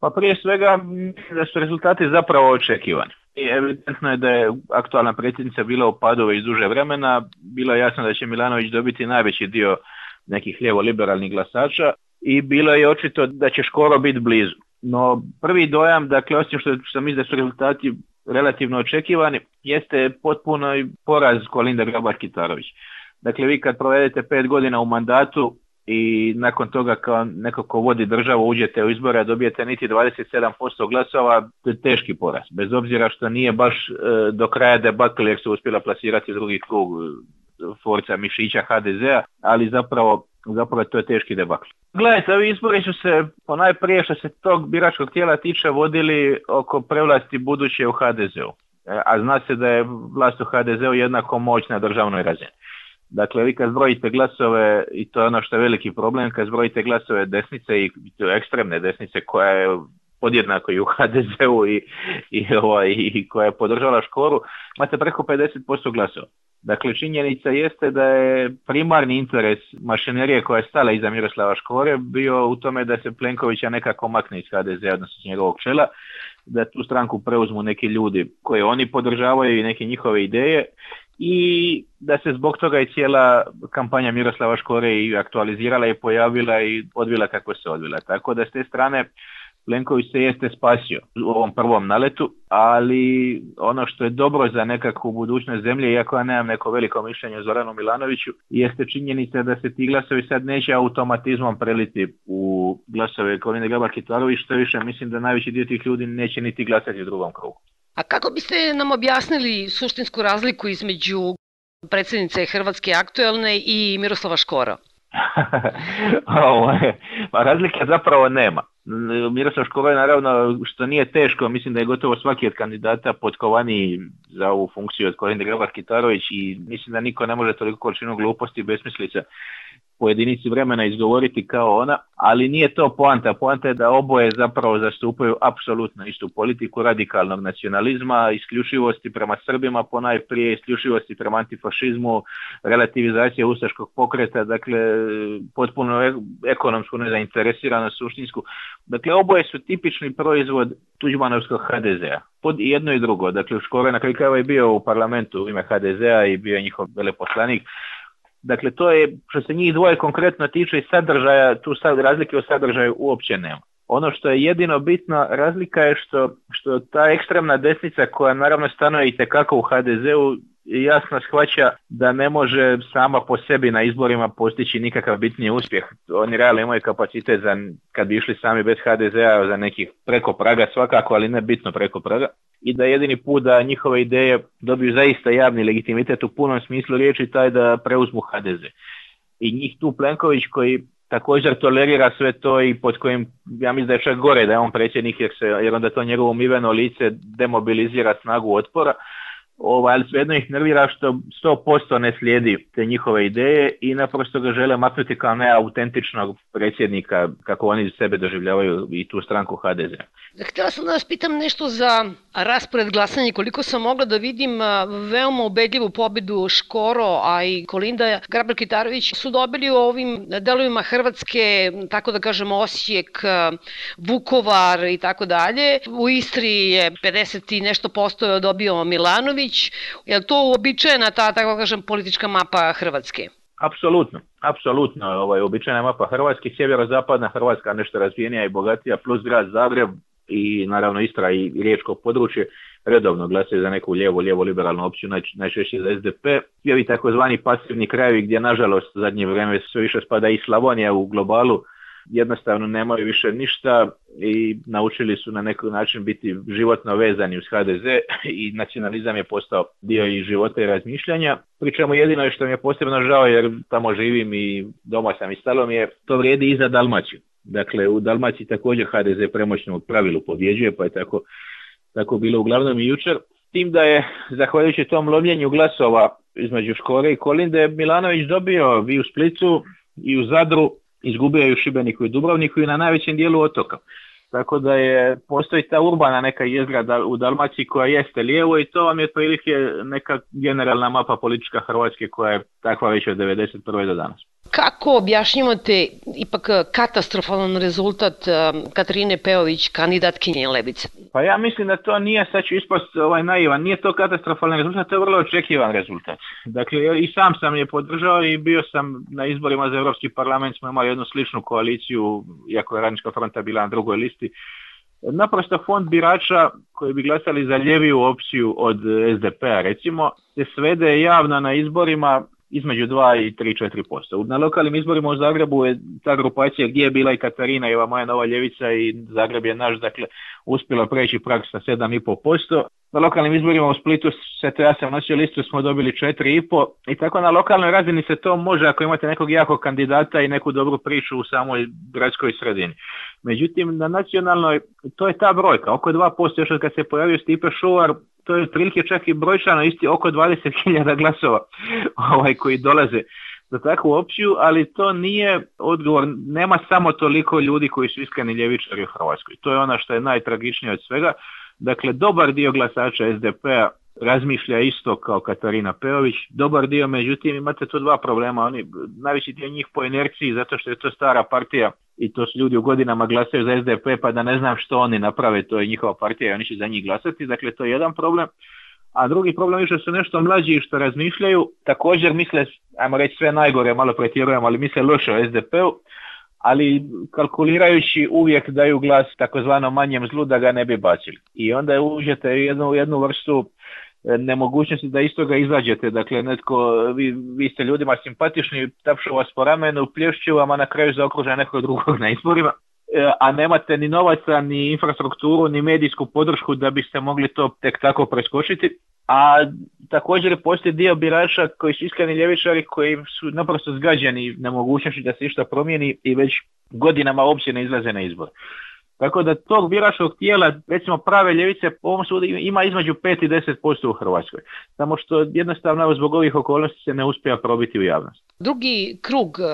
Pa prije svega da su rezultati zapravo očekivani. I evidentno je da je aktualna predsjednica bila u padu već duže vremena, bilo je jasno da će Milanović dobiti najveći dio nekih lijevo-liberalnih glasača i bilo je očito da će Škoro biti blizu. No prvi dojam, dakle, osim što sam mislim da su rezultati relativno očekivani, jeste potpuno poraz Kolinda Grabar-Kitarović. Dakle, vi kad provedete pet godina u mandatu, i nakon toga kao neko ko vodi državu uđete u izbore, dobijete niti 27% glasova, to je teški poraz. Bez obzira što nije baš e, do kraja debakl jer su uspjela plasirati drugi krug e, forca Mišića HDZ-a, ali zapravo zapravo to je teški debakl. Gledajte, ovi izbori su se ponajprije što se tog biračkog tijela tiče vodili oko prevlasti buduće u HDZ-u. E, a zna se da je vlast u HDZ-u jednako moćna na državnoj razini. Dakle, vi kad zbrojite glasove, i to je ono što je veliki problem, kad zbrojite glasove desnice i ekstremne desnice koja je podjednako i u HDZ-u i, i, ovaj, i koja je podržala škoru, imate preko 50% glasova. Dakle, činjenica jeste da je primarni interes mašinerije koja je stala iza Miroslava Škore bio u tome da se Plenkovića nekako makne iz HDZ, odnosno s njegovog čela, da tu stranku preuzmu neki ljudi koje oni podržavaju i neke njihove ideje i da se zbog toga i cijela kampanja Miroslava Škore i aktualizirala i pojavila i odvila kako se odvila. Tako da s te strane Plenković se jeste spasio u ovom prvom naletu, ali ono što je dobro za nekakvu budućnost zemlje, iako ja nemam neko veliko mišljenje o Zoranu Milanoviću, jeste činjenica da se ti glasovi sad neće automatizmom preliti u glasove kolinde Grabar-Kitarović, što više mislim da najveći dio tih ljudi neće niti glasati u drugom krugu. A kako biste nam objasnili suštinsku razliku između predsjednice Hrvatske aktuelne i Miroslava Škora? pa razlike zapravo nema. Miroslav Škora je naravno, što nije teško, mislim da je gotovo svaki od kandidata potkovaniji za ovu funkciju od Korine Grabar Kitarović i mislim da niko ne može toliko količinu gluposti i besmislica po jedinici vremena izgovoriti kao ona, ali nije to poanta. Poanta je da oboje zapravo zastupaju apsolutno istu politiku radikalnog nacionalizma, isključivosti prema Srbima ponajprije, isključivosti prema antifašizmu, relativizacije ustaškog pokreta, dakle potpuno e- ekonomsku nezainteresiranost suštinsku. Dakle, oboje su tipični proizvod tuđmanovskog HDZ-a. Pod jedno i drugo. Dakle, Škore na kraju je bio u parlamentu u ime HDZ-a i bio je njihov veleposlanik. Dakle, to je, što se njih dvoje konkretno tiče i sadržaja, tu sad razlike u sadržaju uopće nema. Ono što je jedino bitno razlika je što, što ta ekstremna desnica koja naravno stanuje i tekako u HDZ-u jasno shvaća da ne može sama po sebi na izborima postići nikakav bitni uspjeh. Oni realno imaju kapacitet za, kad bi išli sami bez HDZ-a za nekih preko praga svakako, ali ne bitno preko praga. I da jedini put da njihove ideje dobiju zaista javni legitimitet u punom smislu riječi taj da preuzmu HDZ. I njih tu Plenković koji također tolerira sve to i pod kojim, ja mislim da je čak gore da je on predsjednik jer, se, jer onda to njegovo umiveno lice demobilizira snagu otpora, ovaj, ali svejedno ih nervira što sto posto ne slijedi te njihove ideje i naprosto ga žele maknuti kao neautentičnog predsjednika kako oni sebe doživljavaju i tu stranku HDZ. Htjela sam da vas pitam nešto za raspored glasanja. Koliko sam mogla da vidim veoma ubedljivu pobjedu Škoro, a i Kolinda Grabar-Kitarović su dobili u ovim delovima Hrvatske, tako da kažemo Osijek, Vukovar i tako dalje. U Istri je 50 i nešto posto dobio Milanović, Vučić, je to uobičajena ta, tako kažem, politička mapa Hrvatske? Apsolutno, apsolutno. Ovaj, uobičajena mapa Hrvatske, sjeverozapadna Hrvatska, nešto razvijenija i bogatija, plus grad Zagreb i naravno Istra i Riječko područje redovno glasaju za neku lijevo, lijevo liberalnu opciju, naj, najčešće za SDP. I ovi takozvani pasivni krajevi gdje nažalost zadnje vrijeme sve više spada i Slavonija u globalu, jednostavno nemaju više ništa i naučili su na neki način biti životno vezani uz HDZ i nacionalizam je postao dio i života i razmišljanja. Pri čemu jedino što mi je posebno žao jer tamo živim i doma sam i stalo mi je, to vrijedi i za Dalmaciju. Dakle, u Dalmaciji također HDZ premoćno u pravilu pobjeđuje, pa je tako, tako bilo uglavnom i jučer. Tim da je, zahvaljujući tom lomljenju glasova između Škore i Kolinde, Milanović dobio i u Splitu i u Zadru izgubio je u Šibeniku i Dubrovniku i na najvećem dijelu otoka. Tako da je, postoji ta urbana neka jezgra u Dalmaciji koja jeste lijevo i to vam je otprilike neka generalna mapa politička Hrvatske koja je takva već od 1991. do danas. Kako objašnjavate ipak e, katastrofalan rezultat e, Katrine Peović, kandidatkinje Levice? Pa ja mislim da to nije, sad ću ispast ovaj naivan, nije to katastrofalan rezultat, to je vrlo očekivan rezultat. Dakle, i sam sam je podržao i bio sam na izborima za Europski parlament, smo imali jednu sličnu koaliciju, iako je Radnička fronta bila na drugoj listi. Naprosto fond birača koji bi glasali za ljeviju opciju od e, SDP-a recimo, se svede javno na izborima između 2 i 3-4%. Na lokalnim izborima u Zagrebu je ta grupacija gdje je bila i Katarina ova moja Nova Ljevica i Zagreb je naš, dakle, uspjela preći prag sa 7,5%. Na lokalnim izborima u Splitu se to ja sam nosio listu smo dobili 4,5 i tako na lokalnoj razini se to može ako imate nekog jakog kandidata i neku dobru priču u samoj gradskoj sredini. Međutim, na nacionalnoj to je ta brojka, oko 2% još kad se pojavio Stipe Šuvar, to je otprilike čak i brojčano isti oko 20.000 glasova ovaj, koji dolaze za takvu opciju, ali to nije odgovor, nema samo toliko ljudi koji su iskani ljevičari u Hrvatskoj. To je ono što je najtragičnije od svega. Dakle, dobar dio glasača SDP-a razmišlja isto kao Katarina Peović. Dobar dio, međutim, imate tu dva problema. Oni, najveći dio njih po inerciji, zato što je to stara partija i to su ljudi u godinama glasaju za SDP, pa da ne znam što oni naprave, to je njihova partija i oni će za njih glasati. Dakle, to je jedan problem. A drugi problem je što su nešto mlađi i što razmišljaju, također misle, ajmo reći sve najgore, malo pretjerujem, ali misle loše o SDP-u ali kalkulirajući uvijek daju glas takozvano manjem zlu da ga ne bi bacili. I onda uđete jednu, jednu vrstu e, nemogućnosti da iz toga izađete. Dakle, netko, vi, vi ste ljudima simpatični, tapšu vas po ramenu, plješću vam, a na kraju zaokruža nekog drugog na izborima. E, a nemate ni novaca, ni infrastrukturu, ni medijsku podršku da biste mogli to tek tako preskočiti a također postoji dio birača koji su iskreni ljevičari koji su naprosto zgađeni nemogućnošću da se išta promijeni i već godinama uopće ne izlaze na izbor. Tako da tog biračkog tijela, recimo prave ljevice, po ovom ima između 5 i 10% u Hrvatskoj. Samo što jednostavno zbog ovih okolnosti se ne uspija probiti u javnost. Drugi krug eh,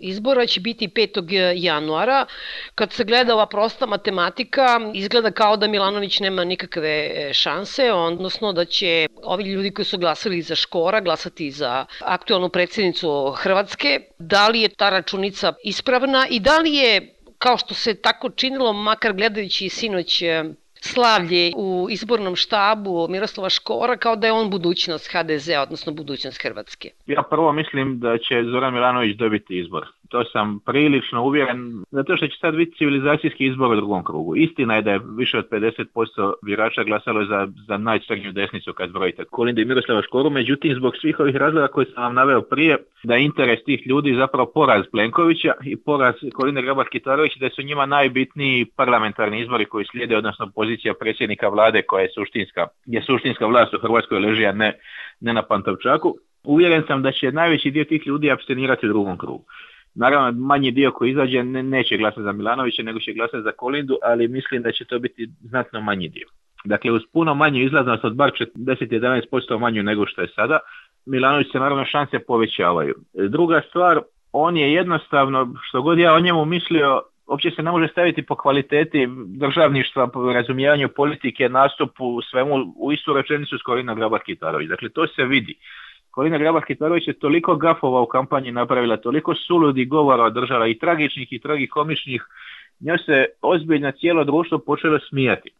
izbora će biti 5. Eh, januara. Kad se gleda ova prosta matematika, izgleda kao da Milanović nema nikakve eh, šanse, odnosno da će ovi ljudi koji su glasili za Škora glasati za aktualnu predsjednicu Hrvatske. Da li je ta računica ispravna i da li je kao što se tako činilo, makar gledajući sinoć e, slavlje u izbornom štabu Miroslava Škora kao da je on budućnost HDZ, odnosno budućnost Hrvatske? Ja prvo mislim da će Zoran Milanović dobiti izbor to sam prilično uvjeren, zato što će sad biti civilizacijski izbor u drugom krugu. Istina je da je više od 50% birača glasalo za, za najcrnju desnicu kad brojite Kolinda i Miroslava Škoru, međutim zbog svih ovih razloga koje sam vam naveo prije, da je interes tih ljudi zapravo poraz Plenkovića i poraz Kolinde grabar kitarović da su njima najbitniji parlamentarni izbori koji slijede, odnosno pozicija predsjednika vlade koja je suštinska, je suštinska vlast u Hrvatskoj leži, a ne, na Pantovčaku. Uvjeren sam da će najveći dio tih ljudi abstinirati u drugom krugu. Naravno, manji dio koji izađe neće glasati za Milanovića, nego će glasati za Kolindu, ali mislim da će to biti znatno manji dio. Dakle, uz puno manju izlaznost od bar 10-11% manju nego što je sada, Milanović se naravno šanse povećavaju. Druga stvar, on je jednostavno, što god ja o njemu mislio, uopće se ne može staviti po kvaliteti državništva, po razumijevanju politike, nastupu, svemu u istu rečenicu s Korina Grabar-Kitarović. Dakle, to se vidi. Kolina Grabar-Kitarović je toliko gafova u kampanji napravila, toliko suludi govora održala i tragičnih i tragikomičnih, njoj se ozbiljno cijelo društvo počelo smijati.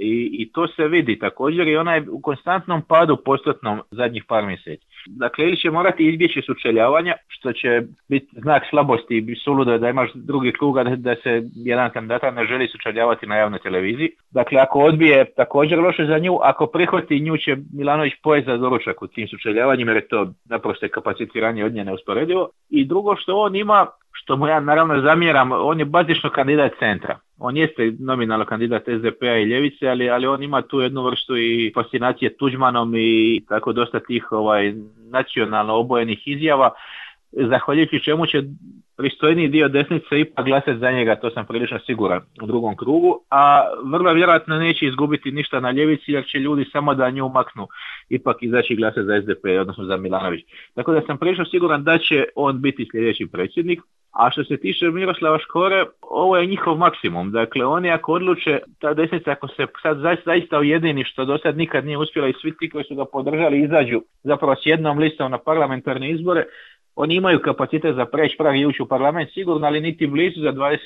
I, I to se vidi također i ona je u konstantnom padu postotnom zadnjih par mjeseci. Dakle, ili će morati izbjeći sučeljavanja, što će biti znak slabosti i suludo da imaš drugi kruga, da, se jedan kandidat ne želi sučeljavati na javnoj televiziji. Dakle, ako odbije, također loše za nju, ako prihvati nju će Milanović pojeti za doručak u tim sučeljavanjima, jer je to naprosto kapacitiranje od nje neusporedivo. I drugo što on ima, što mu ja naravno zamjeram, on je bazično kandidat centra on jeste nominalno kandidat SDP-a i Ljevice, ali, ali on ima tu jednu vrstu i fascinacije Tuđmanom i tako dosta tih ovaj, nacionalno obojenih izjava, zahvaljujući čemu će pristojniji dio desnice ipak glase za njega, to sam prilično siguran u drugom krugu, a vrlo vjerojatno neće izgubiti ništa na ljevici jer će ljudi samo da nju maknu ipak izaći glase za SDP, odnosno za Milanović. Tako da sam prilično siguran da će on biti sljedeći predsjednik, a što se tiče Miroslava Škore, ovo je njihov maksimum. Dakle, oni ako odluče, ta desnica ako se sad zaista ujedini, što do sad nikad nije uspjela i svi ti koji su ga podržali izađu zapravo s jednom listom na parlamentarne izbore, oni imaju kapacitet za preći pravi ući u parlament sigurno, ali niti blizu za 24%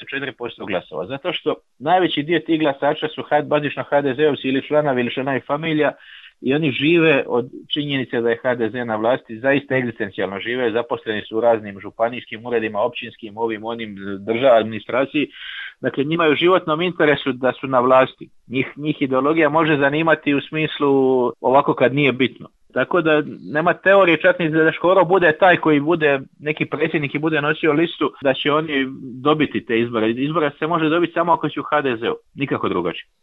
glasova. Zato što najveći dio tih glasača su bazično HDZ-ovci ili članovi ili i familija i oni žive od činjenice da je HDZ na vlasti, zaista egzistencijalno žive, zaposleni su u raznim županijskim uredima, općinskim, ovim, onim, državnoj administraciji. Dakle, njima je u životnom interesu da su na vlasti. Njih, njih ideologija može zanimati u smislu ovako kad nije bitno. Tako da nema teorije čak ni da Škoro bude taj koji bude neki predsjednik i bude nosio listu da će oni dobiti te izbore. Izbore se može dobiti samo ako će u HDZ-u, nikako drugačije.